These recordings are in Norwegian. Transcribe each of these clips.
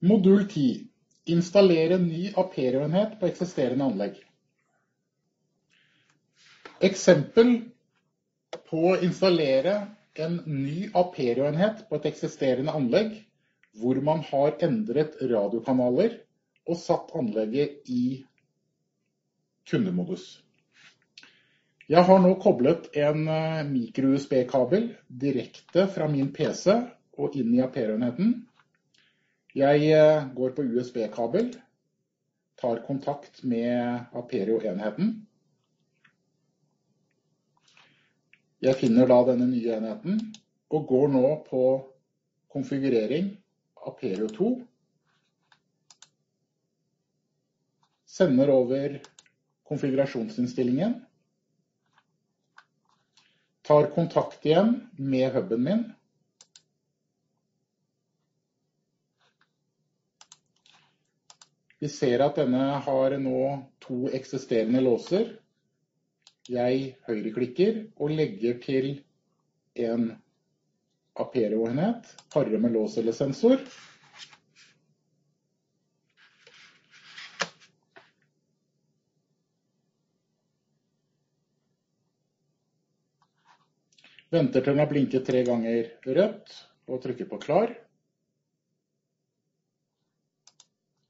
Modul 10. Installere ny Aperio-enhet på eksisterende anlegg. Eksempel på å installere en ny Aperio-enhet på et eksisterende anlegg, hvor man har endret radiokanaler og satt anlegget i kundemodus. Jeg har nå koblet en eh, mikro-USB-kabel direkte fra min PC og inn i Aperio-enheten. Jeg eh, går på USB-kabel, tar kontakt med Aperio-enheten. Jeg finner da denne nye enheten, og går nå på konfigurering Aperio 2. Sender over konfigurasjonsinnstillingen. Tar kontakt igjen med huben min. Vi ser at denne har nå to eksisterende låser. Jeg høyreklikker og legger til en Aperio-enhet, parer med lås eller sensor. Venter til den har blinket tre ganger rødt og trykker på klar.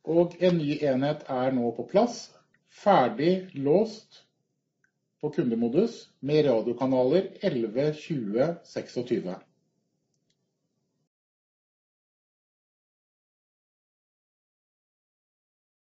Og en ny enhet er nå på plass, ferdig låst på kundemodus med radiokanaler 11, 20, 26.